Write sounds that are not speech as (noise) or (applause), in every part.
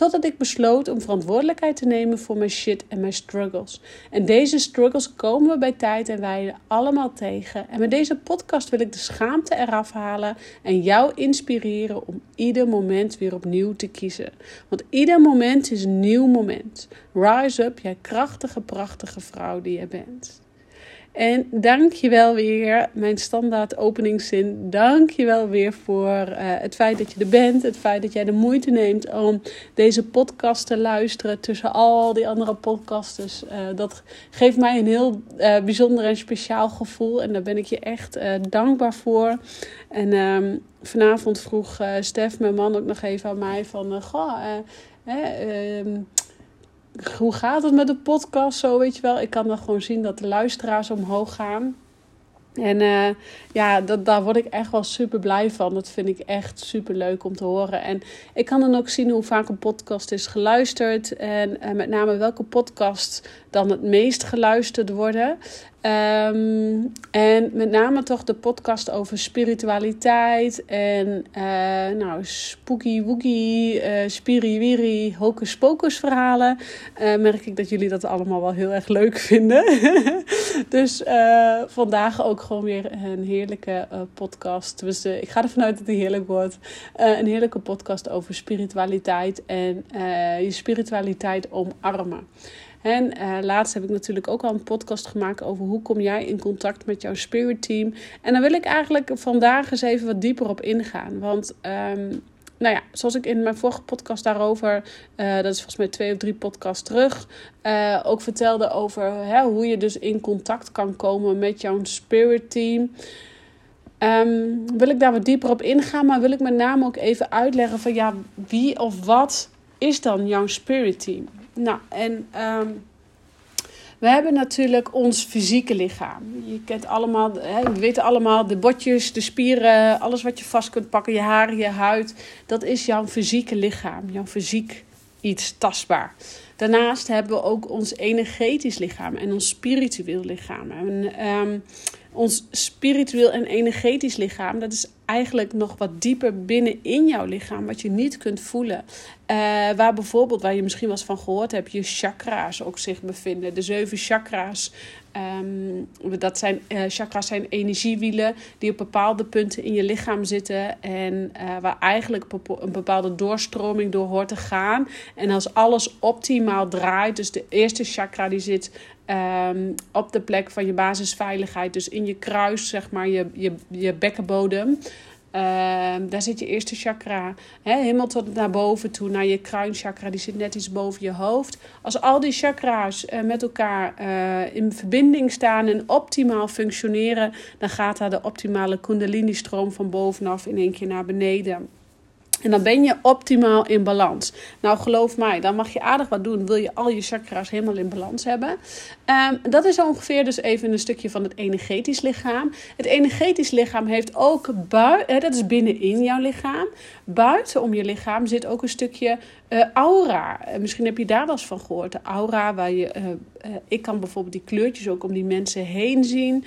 Totdat ik besloot om verantwoordelijkheid te nemen voor mijn shit en mijn struggles. En deze struggles komen we bij tijd en wijde allemaal tegen. En met deze podcast wil ik de schaamte eraf halen en jou inspireren om ieder moment weer opnieuw te kiezen. Want ieder moment is een nieuw moment. Rise up, jij krachtige, prachtige vrouw die je bent. En dank je wel weer, mijn standaard openingszin. Dank je wel weer voor uh, het feit dat je er bent. Het feit dat jij de moeite neemt om deze podcast te luisteren tussen al die andere podcasters. Uh, dat geeft mij een heel uh, bijzonder en speciaal gevoel. En daar ben ik je echt dankbaar voor. En um, vanavond vroeg Stef, mijn man, ook nog even aan mij van... goh, ehm, hoe gaat het met de podcast? Zo weet je wel. Ik kan dan gewoon zien dat de luisteraars omhoog gaan. En uh, ja, dat, daar word ik echt wel super blij van. Dat vind ik echt super leuk om te horen. En ik kan dan ook zien hoe vaak een podcast is geluisterd. En, en met name welke podcast dan het meest geluisterd worden. Um, en met name toch de podcast over spiritualiteit en uh, nou, spooky woogie, uh, spiriwiri, hocus pocus verhalen. Uh, merk ik dat jullie dat allemaal wel heel erg leuk (laughs) vinden. dus vandaag ook gewoon weer een heerlijke podcast. Dus ik ga ervan uit dat het heerlijk wordt. een heerlijke podcast over spiritualiteit en je spiritualiteit omarmen. En uh, laatst heb ik natuurlijk ook al een podcast gemaakt over hoe kom jij in contact met jouw spirit team. En daar wil ik eigenlijk vandaag eens even wat dieper op ingaan. Want um, nou ja, zoals ik in mijn vorige podcast daarover, uh, dat is volgens mij twee of drie podcasts terug, uh, ook vertelde over hè, hoe je dus in contact kan komen met jouw spirit team. Um, wil ik daar wat dieper op ingaan, maar wil ik met name ook even uitleggen van ja, wie of wat is dan jouw spirit team? Nou, en um, we hebben natuurlijk ons fysieke lichaam. Je kent allemaal, hè, we weten allemaal, de botjes, de spieren, alles wat je vast kunt pakken, je haren, je huid. Dat is jouw fysieke lichaam, jouw fysiek iets tastbaar. Daarnaast hebben we ook ons energetisch lichaam en ons spiritueel lichaam. En, um, ons spiritueel en energetisch lichaam, dat is eigenlijk nog wat dieper binnen in jouw lichaam, wat je niet kunt voelen. Uh, waar bijvoorbeeld, waar je misschien wel eens van gehoord hebt, je chakra's ook zich bevinden. De zeven chakra's. Um, dat zijn, uh, chakra's zijn energiewielen die op bepaalde punten in je lichaam zitten. En uh, waar eigenlijk een bepaalde doorstroming door hoort te gaan. En als alles optimaal draait, dus de eerste chakra die zit um, op de plek van je basisveiligheid. Dus in je kruis, zeg maar, je, je, je bekkenbodem. Uh, daar zit je eerste chakra. Helemaal tot naar boven toe, naar je kruinchakra. Die zit net iets boven je hoofd. Als al die chakra's uh, met elkaar uh, in verbinding staan en optimaal functioneren, dan gaat daar de optimale Kundalini-stroom van bovenaf in één keer naar beneden. En dan ben je optimaal in balans. Nou, geloof mij, dan mag je aardig wat doen. Wil je al je chakra's helemaal in balans hebben. Um, dat is ongeveer dus even een stukje van het energetisch lichaam. Het energetisch lichaam heeft ook buiten, dat is binnenin jouw lichaam. Buiten om je lichaam zit ook een stukje uh, aura. Uh, misschien heb je daar wel eens van gehoord. De aura waar je. Uh, ik kan bijvoorbeeld die kleurtjes ook om die mensen heen zien.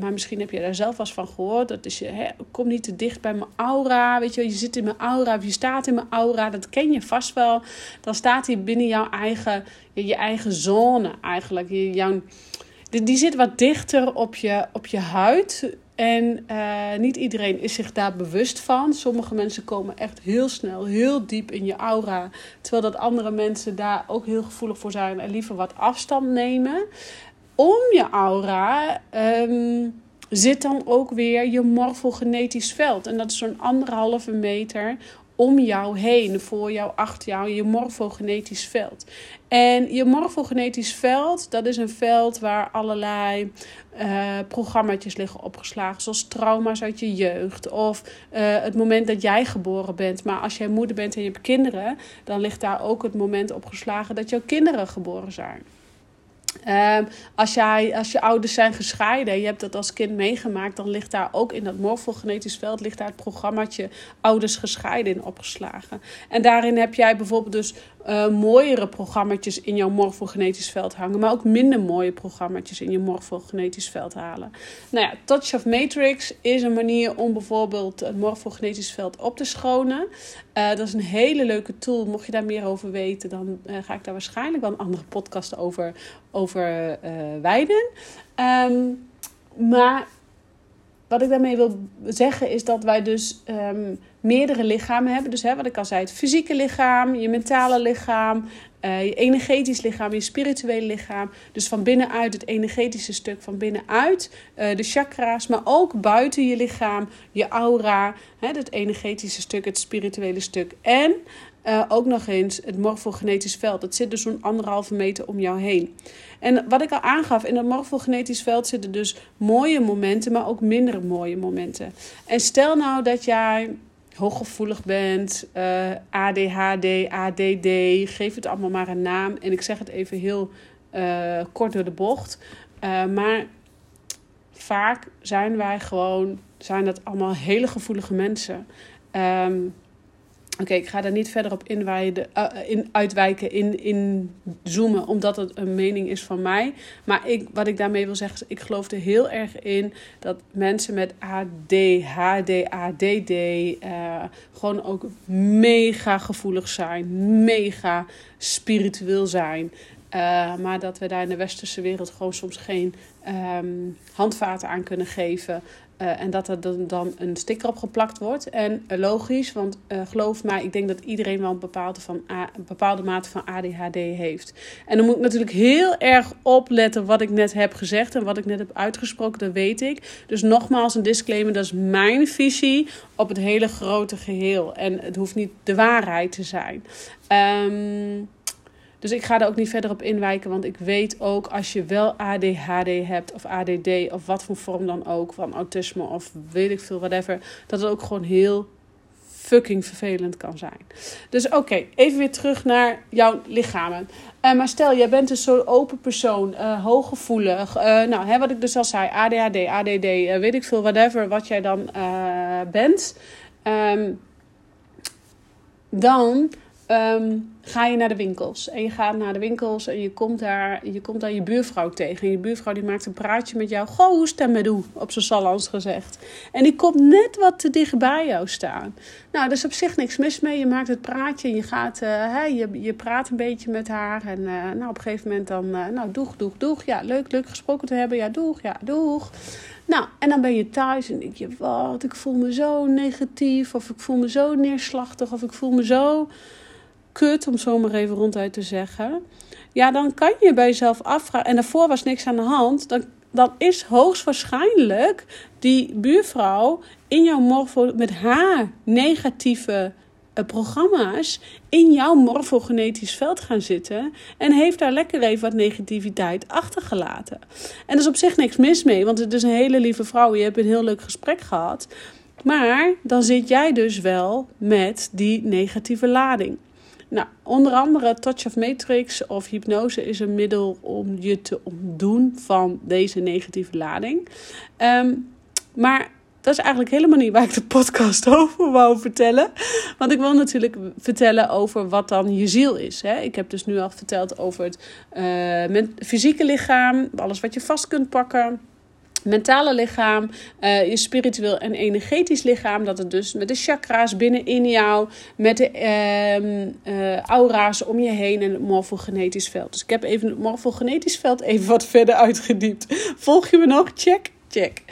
maar misschien heb je daar zelf wel eens van gehoord. Dat is je. Hè, kom niet te dicht bij mijn aura. Weet je, je zit in mijn aura of je staat in mijn aura. Dat ken je vast wel. Dan staat hij binnen jouw eigen. Je, eigen zone eigenlijk. Je, jouw, die, die zit wat dichter op je, op je huid. En uh, niet iedereen is zich daar bewust van. Sommige mensen komen echt heel snel, heel diep in je aura. Terwijl dat andere mensen daar ook heel gevoelig voor zijn en liever wat afstand nemen. Om je aura um, zit dan ook weer je morfogenetisch veld. En dat is zo'n anderhalve meter om jou heen, voor jou, achter jou, je morfogenetisch veld. En je morfogenetisch veld, dat is een veld waar allerlei uh, programma's liggen opgeslagen. Zoals trauma's uit je jeugd. Of uh, het moment dat jij geboren bent. Maar als jij moeder bent en je hebt kinderen, dan ligt daar ook het moment opgeslagen dat jouw kinderen geboren zijn. Um, als, jij, als je ouders zijn gescheiden, je hebt dat als kind meegemaakt, dan ligt daar ook in dat morfogenetisch veld ligt daar het programmaatje ouders gescheiden in opgeslagen. En daarin heb jij bijvoorbeeld dus uh, mooiere programma's in jouw morfogenetisch veld hangen, maar ook minder mooie programma's in je morfogenetisch veld halen. Nou ja, Touch of Matrix is een manier om bijvoorbeeld het morfogenetisch veld op te schonen. Uh, dat is een hele leuke tool. Mocht je daar meer over weten, dan uh, ga ik daar waarschijnlijk wel een andere podcast over, over wijden. Um, maar wat ik daarmee wil zeggen is dat wij dus um, meerdere lichamen hebben. Dus hè, wat ik al zei, het fysieke lichaam, je mentale lichaam, uh, je energetisch lichaam, je spirituele lichaam. Dus van binnenuit het energetische stuk, van binnenuit uh, de chakra's, maar ook buiten je lichaam, je aura, hè, het energetische stuk, het spirituele stuk. En uh, ook nog eens het morfogenetisch veld. Dat zit dus zo'n anderhalve meter om jou heen. En wat ik al aangaf, in het morfogenetisch veld zitten dus mooie momenten, maar ook minder mooie momenten. En stel nou dat jij hooggevoelig bent, uh, ADHD, ADD, geef het allemaal maar een naam. En ik zeg het even heel uh, kort door de bocht. Maar vaak zijn wij gewoon, zijn dat allemaal hele gevoelige mensen. Um, Oké, ik ga daar niet verder op inwijden, uh, in, uitwijken, in, in omdat het een mening is van mij. Maar ik, wat ik daarmee wil zeggen, is, ik geloof er heel erg in dat mensen met ADHD, ADD uh, gewoon ook mega gevoelig zijn, mega spiritueel zijn. Uh, maar dat we daar in de westerse wereld gewoon soms geen um, handvaten aan kunnen geven. Uh, en dat er dan, een sticker op geplakt wordt. En uh, logisch, want uh, geloof mij, ik denk dat iedereen wel een bepaalde, van een bepaalde mate van ADHD heeft. En dan moet ik natuurlijk heel erg opletten wat ik net heb gezegd en wat ik net heb uitgesproken, dat weet ik. Dus nogmaals een disclaimer, dat is mijn visie op het hele grote geheel. En het hoeft niet de waarheid te zijn. Um, dus ik ga er ook niet verder op inwijken, want ik weet ook als je wel ADHD hebt of ADD of wat voor vorm dan ook, van autisme of weet ik veel, whatever, dat het ook gewoon heel fucking vervelend kan zijn. Dus oké, even weer terug naar jouw lichamen. Uh, maar stel, jij bent een zo'n open persoon, uh, hooggevoelig. Uh, nou, hè, wat ik dus al zei, ADHD, ADD, weet ik veel, whatever, wat jij dan bent. Um, dan um, ga je naar de winkels. En je gaat naar de winkels en je komt daar, je, komt daar je buurvrouw tegen. En je buurvrouw die maakt een praatje met jou. Goh, hoe stem met hoe, op zijn Sallands gezegd. En die komt net wat te dicht bij jou staan. Nou, er is op zich niks mis mee. Je maakt het praatje en je gaat, hè, je, je praat een beetje met haar. En uh, nou, op een gegeven moment dan, uh, nou, doeg, doeg, doeg. Ja, leuk, leuk gesproken te hebben. Ja, doeg, ja, doeg. Nou, en dan ben je thuis en denk je, wat, ik voel me zo negatief. Of ik voel me zo neerslachtig. Of ik voel me zo kut, om zo maar even ronduit te zeggen. Ja, dan kan je bij jezelf afvragen. En daarvoor was niks aan de hand. Dan, dan is hoogstwaarschijnlijk die buurvrouw in jouw morfo met haar negatieve uh, programma's in jouw morfogenetisch veld gaan zitten. En heeft daar lekker even wat negativiteit achtergelaten. En er is op zich niks mis mee, want het is een hele lieve vrouw. Je hebt een heel leuk gesprek gehad. Maar dan zit jij dus wel met die negatieve lading. Nou, onder andere Touch of Matrix of hypnose is een middel om je te ontdoen van deze negatieve lading. Um, maar dat is eigenlijk helemaal niet waar ik de podcast (laughs) over wou vertellen. Want ik wil natuurlijk vertellen over wat dan je ziel is. Hè? Ik heb dus nu al verteld over het uh, fysieke lichaam, alles wat je vast kunt pakken mentale lichaam, uh, je spiritueel en energetisch lichaam. Dat het dus met de chakra's binnenin jou, met de uh, aura's om je heen en het morfogenetisch veld. Dus ik heb even het morfogenetisch veld even wat verder uitgediept. Volg je me nog? Check. Check.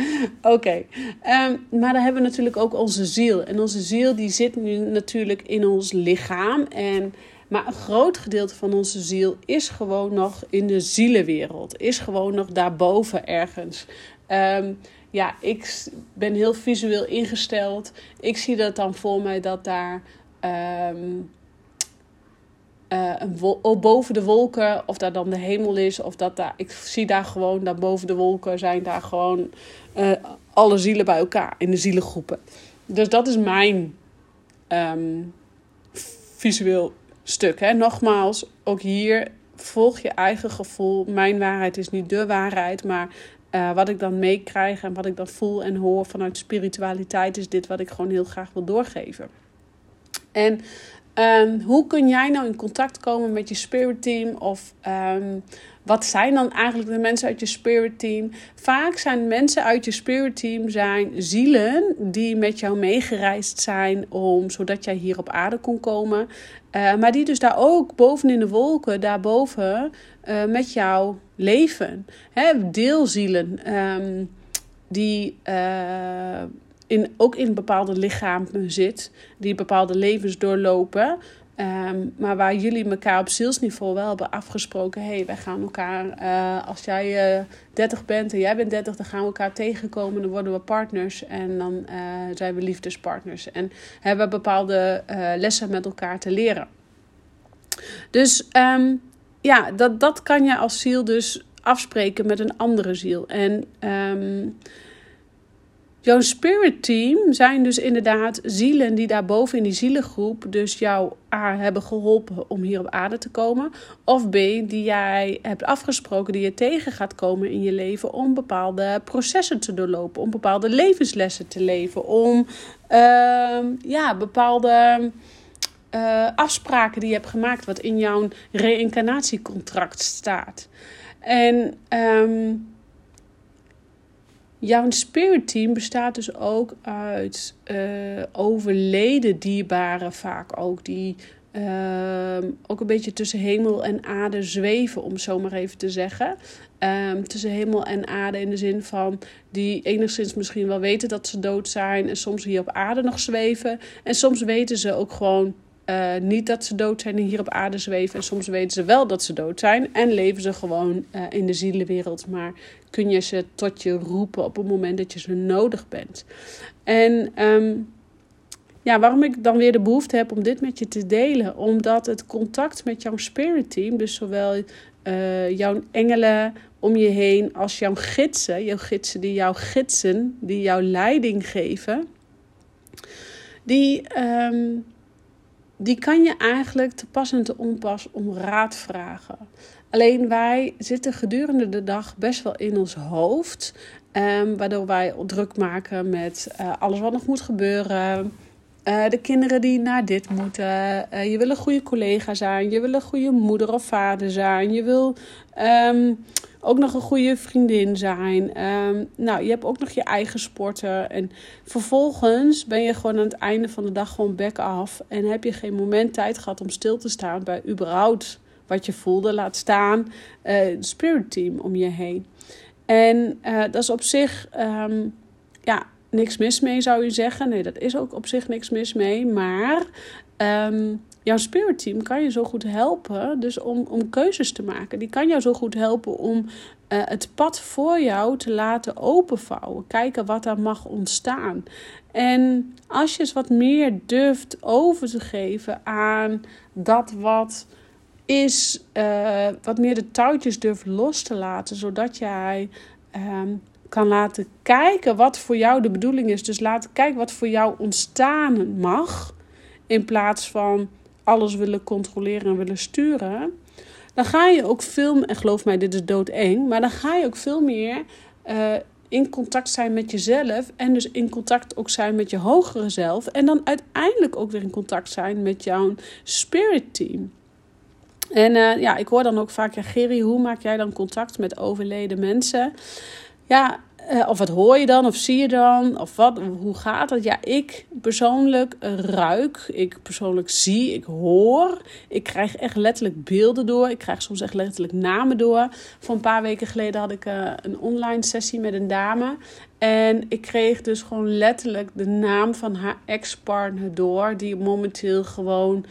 Oké. Um, maar dan hebben we natuurlijk ook onze ziel. En onze ziel die zit nu natuurlijk in ons lichaam. En maar een groot gedeelte van onze ziel is gewoon nog in de zielenwereld. Is gewoon nog daarboven ergens. Um, ja, ik ben heel visueel ingesteld. Ik zie dat dan voor mij dat daar um, een boven de wolken, of dat dan de hemel is, of dat daar, ik zie daar gewoon, dat boven de wolken zijn daar gewoon uh, alle zielen bij elkaar in de zielengroepen. Dus dat is mijn um, visueel stuk. Hè. Nogmaals, ook hier volg je eigen gevoel. Mijn waarheid is niet de waarheid, maar uh, wat ik dan meekrijg en wat ik dan voel en hoor vanuit spiritualiteit is dit wat ik gewoon heel graag wil doorgeven. En um, hoe kun jij nou in contact komen met je spirit team of um, wat zijn dan eigenlijk de mensen uit je spirit team? Vaak zijn mensen uit je spirit team zijn zielen die met jou meegereisd zijn om, zodat jij hier op aarde kon komen. Uh, maar die dus daar ook boven in de wolken, daarboven, uh, met jou leven. Hè, deelzielen um, die uh, in, ook in bepaalde lichamen zit, die bepaalde levens doorlopen. Um, maar waar jullie elkaar op zielsniveau wel hebben afgesproken: hey, wij gaan elkaar, uh, als jij uh, 30 bent en jij bent 30, dan gaan we elkaar tegenkomen, dan worden we partners en dan zijn we liefdespartners. En hebben we bepaalde lessen met elkaar te leren. Dus um, ja, dat, dat kan je als ziel dus afspreken met een andere ziel. En um, Jouw spirit team zijn dus inderdaad zielen die daar boven in die zielengroep dus jou A hebben geholpen om hier op aarde te komen. Of B, die jij hebt afgesproken, die je tegen gaat komen in je leven om bepaalde processen te doorlopen, om bepaalde levenslessen te leven, om uh, ja, bepaalde uh, afspraken die je hebt gemaakt, wat in jouw reïncarnatiecontract staat. En um, Jouw spirit team bestaat dus ook uit uh, overleden dierbaren, vaak ook die uh, ook een beetje tussen hemel en aarde zweven, om zo maar even te zeggen. Um, tussen hemel en aarde in de zin van die enigszins misschien wel weten dat ze dood zijn en soms hier op aarde nog zweven. En soms weten ze ook gewoon uh, niet dat ze dood zijn en hier op aarde zweven. En soms weten ze wel dat ze dood zijn en leven ze gewoon uh, in de zielenwereld. Maar kun je ze tot je roepen op het moment dat je ze nodig bent. En um, ja, waarom ik dan weer de behoefte heb om dit met je te delen? Omdat het contact met jouw spirit team, dus zowel uh, jouw engelen om je heen als jouw gidsen, jouw gidsen die jou gidsen, die jouw leiding geven, die. Um, die kan je eigenlijk te pas en te onpas om raad vragen. Alleen wij zitten gedurende de dag best wel in ons hoofd. Um, waardoor wij druk maken met uh, alles wat nog moet gebeuren. Uh, de kinderen die naar dit moeten. Uh, je wil een goede collega zijn. Je wil een goede moeder of vader zijn. Je wil um, ook nog een goede vriendin zijn. Um, nou, je hebt ook nog je eigen sporten. En vervolgens ben je gewoon aan het einde van de dag gewoon back af. En heb je geen moment tijd gehad om stil te staan bij überhaupt wat je voelde. Laat staan uh, spirit team om je heen. En dat is op zich, um, ja, niks mis mee zou je zeggen. Nee, dat is ook op zich niks mis mee. Maar um, jouw spirit team kan je zo goed helpen dus om, om keuzes te maken. Die kan jou zo goed helpen om uh, het pad voor jou te laten openvouwen. Kijken wat er mag ontstaan. En als je eens wat meer durft over te geven aan dat wat is, uh, wat meer de touwtjes durft los te laten, zodat jij um, kan laten kijken wat voor jou de bedoeling is. Dus laten kijken wat voor jou ontstaan mag. In plaats van alles willen controleren en willen sturen. Dan ga je ook veel, en geloof mij, dit is doodeng. Maar dan ga je ook veel meer uh, in contact zijn met jezelf. En dus in contact ook zijn met je hogere zelf. En dan uiteindelijk ook weer in contact zijn met jouw spirit team. En uh, ja, ik hoor dan ook vaak, ja, Gerry, hoe maak jij dan contact met overleden mensen? Ja, uh, of wat hoor je dan, of zie je dan, of wat, hoe gaat dat? Ja, ik persoonlijk ruik, ik persoonlijk zie, ik hoor. Ik krijg echt letterlijk beelden door. Ik krijg soms echt letterlijk namen door. Voor een paar weken geleden had ik uh, een online sessie met een dame. En ik kreeg dus gewoon letterlijk de naam van haar ex-partner door, die momenteel gewoon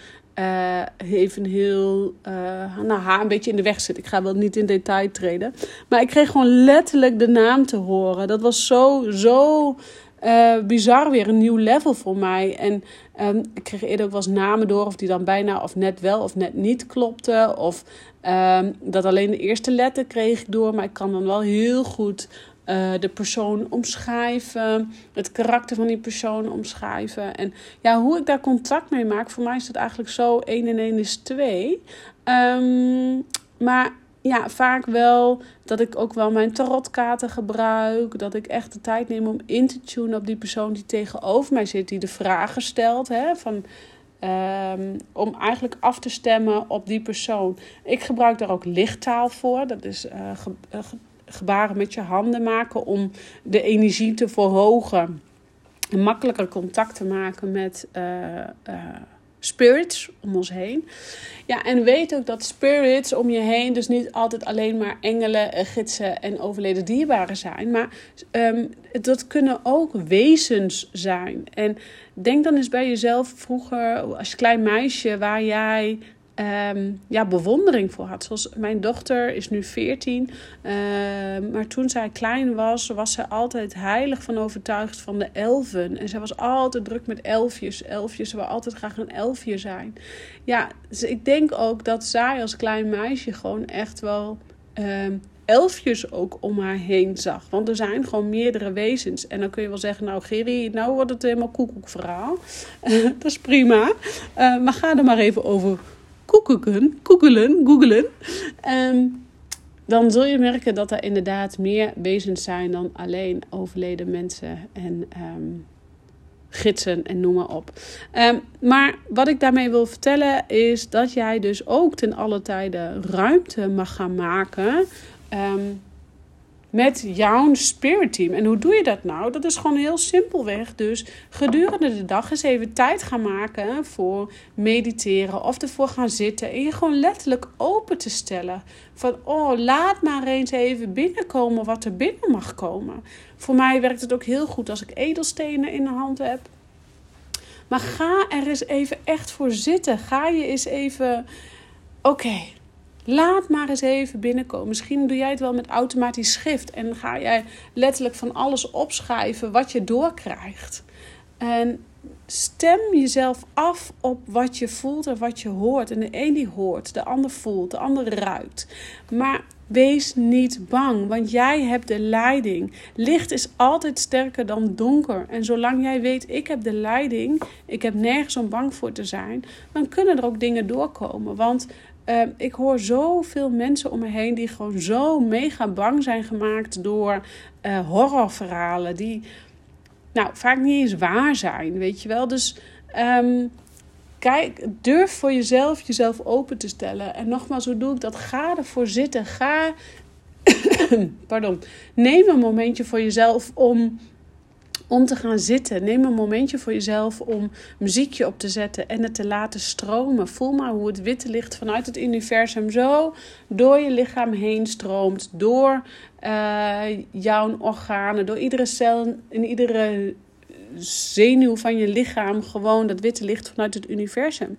even heel, uh, nou, haar een beetje in de weg zit. Ik ga wel niet in detail treden. Maar ik kreeg gewoon letterlijk de naam te horen. Dat was zo, zo uh, bizar weer een nieuw level voor mij. En um, ik kreeg eerder ook wel namen door of die dan bijna of net wel of net niet klopten. Of um, dat alleen de eerste letter kreeg ik door. Maar ik kan dan wel heel goed uh, de persoon omschrijven, het karakter van die persoon omschrijven. En ja, hoe ik daar contact mee maak, voor mij is het eigenlijk zo: 1 en 1 is 2. Um, maar ja, vaak wel dat ik ook wel mijn tarotkaarten gebruik. Dat ik echt de tijd neem om in te tunen op die persoon die tegenover mij zit, die de vragen stelt. Hè, van, um, om eigenlijk af te stemmen op die persoon. Ik gebruik daar ook lichttaal voor. Dat is uh, gebaren met je handen maken om de energie te verhogen. En makkelijker contact te maken met. Uh, spirits om ons heen. Ja, en weet ook dat spirits om je heen dus niet altijd alleen maar engelen, eh, gidsen en overleden dierbaren zijn. Maar um, dat kunnen ook wezens zijn. En denk dan eens bij jezelf vroeger, als klein meisje, waar jij um, ja, bewondering voor had. Zoals mijn dochter is nu 14. Uh, ehm, maar toen zij klein was, was ze altijd heilig van overtuigd van de elfen. En zij was altijd druk met elfjes. Elfjes, ze wil altijd graag een elfje zijn. Ja, dus ik denk ook dat zij als klein meisje gewoon echt wel. Um, elfjes ook om haar heen zag. Want er zijn gewoon meerdere wezens. En dan kun je wel zeggen, nou Gerry, nou wordt het helemaal koekoek verhaal. (laughs) dat is prima. Uh, maar ga er maar even over koekelen, koekelen, googelen. Um, dan zul je merken dat er inderdaad meer wezens zijn dan alleen overleden mensen en um, gidsen en noem maar op. Um, maar wat ik daarmee wil vertellen is dat jij dus ook ten alle tijde ruimte mag gaan maken. Met jouw spirit team. En hoe doe je dat nou? Dat is gewoon heel simpelweg. Dus gedurende de dag eens even tijd gaan maken voor mediteren of ervoor gaan zitten. En je gewoon letterlijk open te stellen. Van oh, laat maar eens even binnenkomen wat er binnen mag komen. Voor mij werkt het ook heel goed als ik edelstenen in de hand heb. Maar ga er eens even echt voor zitten. Ga je eens even. Oké, Laat maar eens even binnenkomen. Misschien doe jij het wel met automatisch schrift en ga jij letterlijk van alles opschrijven wat je doorkrijgt. En stem jezelf af op wat je voelt en wat je hoort. En de een die hoort, de ander voelt, de ander ruikt. Maar wees niet bang, want jij hebt de leiding. Licht is altijd sterker dan donker. En zolang jij weet, ik heb de leiding, ik heb nergens om bang voor te zijn, dan kunnen er ook dingen doorkomen. Want uh, ik hoor zoveel mensen om me heen die gewoon zo mega bang zijn gemaakt door uh, horrorverhalen. Die nou vaak niet eens waar zijn, weet je wel. Dus um, kijk, durf voor jezelf jezelf open te stellen. En nogmaals, hoe doe ik dat? Ga ervoor zitten. Ga. (coughs) Pardon. Neem een momentje voor jezelf om om te gaan zitten. Neem een momentje voor jezelf om muziekje op te zetten en het te laten stromen. Voel maar hoe het witte licht vanuit het universum zo door je lichaam heen stroomt. Door uh, jouw organen, door iedere cel in iedere zenuw van je lichaam. Gewoon dat witte licht vanuit het universum.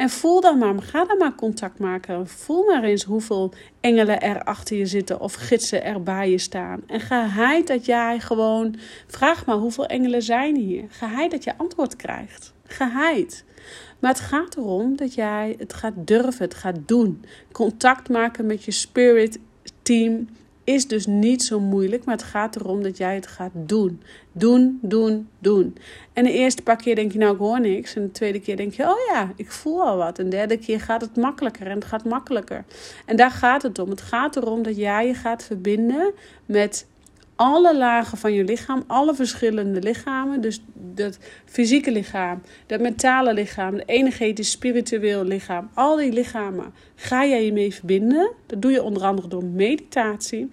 En voel dan maar, ga dan maar contact maken. Voel maar eens hoeveel engelen er achter je zitten of gidsen er bij je staan. En geheid dat jij gewoon, vraag maar hoeveel engelen zijn hier. Geheid dat je antwoord krijgt. Geheid. Maar het gaat erom dat jij het gaat durven, het gaat doen. Contact maken met je spirit team is dus niet zo moeilijk, maar het gaat erom dat jij het gaat doen. Doen, doen, doen. En de eerste paar keer denk je, nou, ik hoor niks. En de tweede keer denk je, oh ja, ik voel al wat. En de derde keer gaat het makkelijker en het gaat makkelijker. En daar gaat het om. Het gaat erom dat jij je gaat verbinden met alle lagen van je lichaam, alle verschillende lichamen. Dus dat fysieke lichaam, dat mentale lichaam, de energetisch spiritueel lichaam. Al die lichamen ga jij je mee verbinden. Dat doe je onder andere door meditatie.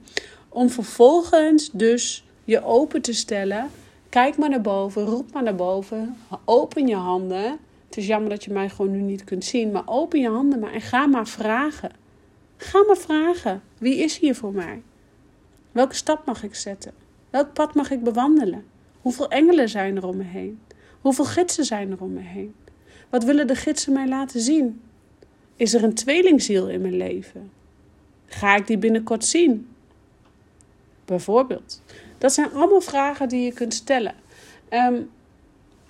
Om vervolgens dus je open te stellen. Kijk maar naar boven, roep maar naar boven. Open je handen. Het is jammer dat je mij gewoon nu niet kunt zien, maar open je handen maar en ga maar vragen. Ga maar vragen. Wie is hier voor mij? Welke stap mag ik zetten? Welk pad mag ik bewandelen? Hoeveel engelen zijn er om me heen? Hoeveel gidsen zijn er om me heen? Wat willen de gidsen mij laten zien? Is er een tweelingziel in mijn leven? Ga ik die binnenkort zien? Bijvoorbeeld. Dat zijn allemaal vragen die je kunt stellen. Ehm,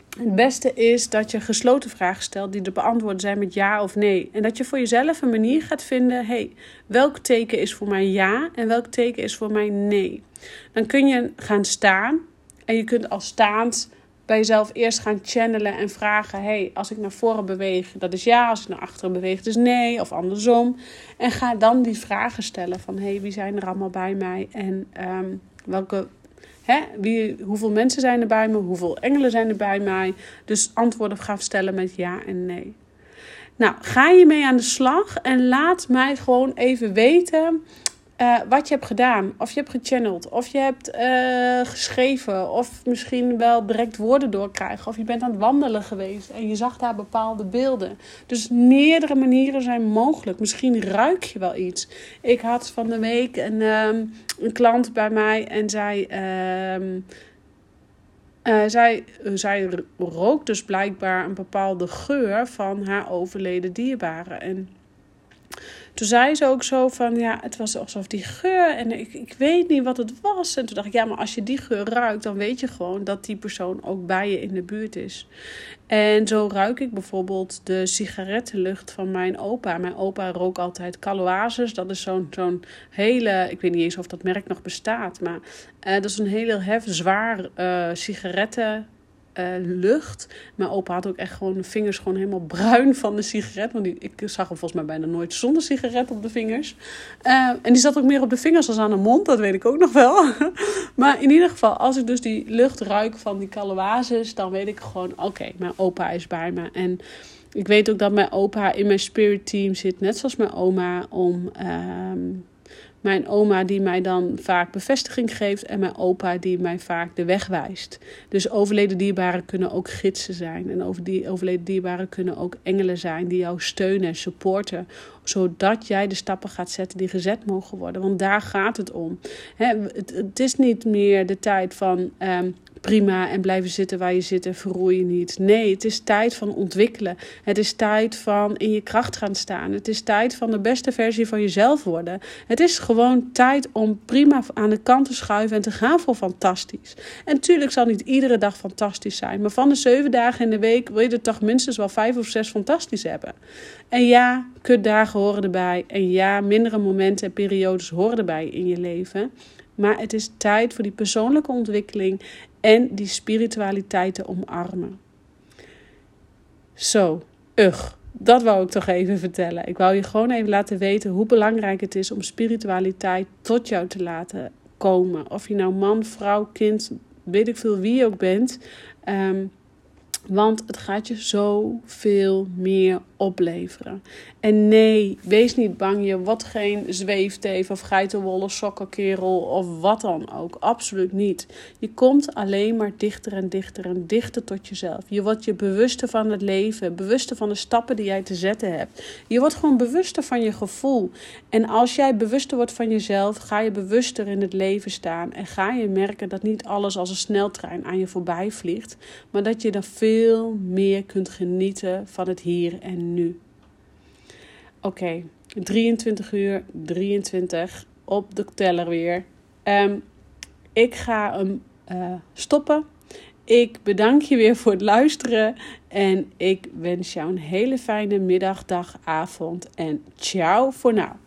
het beste is dat je gesloten vragen stelt die te beantwoorden zijn met ja of nee. En dat je voor jezelf een manier gaat vinden: hey, welk teken is voor mij ja en welk teken is voor mij nee. Dan kun je gaan staan en je kunt al staand bij jezelf eerst gaan channelen en vragen: hey, als ik naar voren beweeg, dat is ja, als ik naar achteren beweeg, is nee, of andersom. En ga dan die vragen stellen: van hey, wie zijn er allemaal bij mij en um, welke Hè? Wie, hoeveel mensen zijn er bij me? Hoeveel engelen zijn er bij mij? Dus antwoorden gaan stellen met ja en nee. Nou, ga je mee aan de slag en laat mij gewoon even weten uh, wat je hebt gedaan. Of je hebt gechanneld. Of je hebt uh, geschreven. Of misschien wel direct woorden doorkrijgen. Of je bent aan het wandelen geweest en je zag daar bepaalde beelden. Dus meerdere manieren zijn mogelijk. Misschien ruik je wel iets. Ik had van de week een, um, een klant bij mij en zij. Um, uh, zij, zij rookt dus blijkbaar een bepaalde geur van haar overleden dierbaren. En toen zei ze ook zo van, ja, het was alsof die geur en ik, ik weet niet wat het was. En toen dacht ik, ja, maar als je die geur ruikt, dan weet je gewoon dat die persoon ook bij je in de buurt is. En zo ruik ik bijvoorbeeld de sigarettenlucht van mijn opa. Mijn opa rook altijd Caloases. Dat is zo'n zo'n hele, ik weet niet eens of dat merk nog bestaat, maar uh, dat is een hele hef, zwaar uh, sigaretten uh, lucht. Mijn opa had ook echt gewoon de vingers gewoon helemaal (laughs) bruin van de sigaret. Want die, ik zag hem volgens mij bijna nooit zonder sigaret op de vingers. Uh, en die zat ook meer op de vingers dan aan de mond. Dat weet ik ook nog wel. (laughs) maar in ieder geval, als ik dus die lucht ruik van die caloases, dan weet ik gewoon, oké, mijn opa is bij me. En ik weet ook dat mijn opa in mijn spirit team zit, net zoals mijn oma, om... Uh, mijn oma die mij dan vaak bevestiging geeft en mijn opa die mij vaak de weg wijst. Dus overleden dierbaren kunnen ook gidsen zijn en over die overleden dierbaren kunnen ook engelen zijn die jou steunen en supporten, zodat jij de stappen gaat zetten die gezet mogen worden. Want daar gaat het om. het, is niet meer de tijd van um, prima en blijven zitten waar je zit en verroei je niet. Nee, het is tijd van ontwikkelen. Het is tijd van in je kracht gaan staan. Het is tijd van de beste versie van jezelf worden. Het is gewoon tijd om prima aan de kant te schuiven en te gaan voor fantastisch. En natuurlijk zal niet iedere dag fantastisch zijn, maar van de zeven dagen in de week wil je er toch minstens wel vijf of zes fantastisch hebben. En ja, kutdagen horen erbij. En ja, mindere momenten en periodes horen erbij in je leven. Maar het is tijd voor die persoonlijke ontwikkeling en die spiritualiteit te omarmen. Zo, ugh. Dat wou ik toch even vertellen. Ik wou je gewoon even laten weten hoe belangrijk het is om spiritualiteit tot jou te laten komen. Of je nou man, vrouw, kind, weet ik veel wie je ook bent. Um, want het gaat je zoveel meer opleveren. En nee, wees niet bang. Je wordt geen zweefteef of geitenwolle sokkenkerel of wat dan ook. Absoluut niet. Je komt alleen maar dichter en dichter en dichter tot jezelf. Je wordt je bewuster van het leven. Bewuster van de stappen die jij te zetten hebt. Je wordt gewoon bewuster van je gevoel. En als jij bewuster wordt van jezelf, ga je bewuster in het leven staan. En ga je merken dat niet alles als een sneltrein aan je voorbij vliegt. Maar dat je er veel meer kunt genieten van het hier en nu. Oké, 23 uur 23 op de teller weer. Um, ik ga hem uh, stoppen. Ik bedank je weer voor het luisteren. En ik wens jou een hele fijne middag, dag, avond. En ciao voor nu.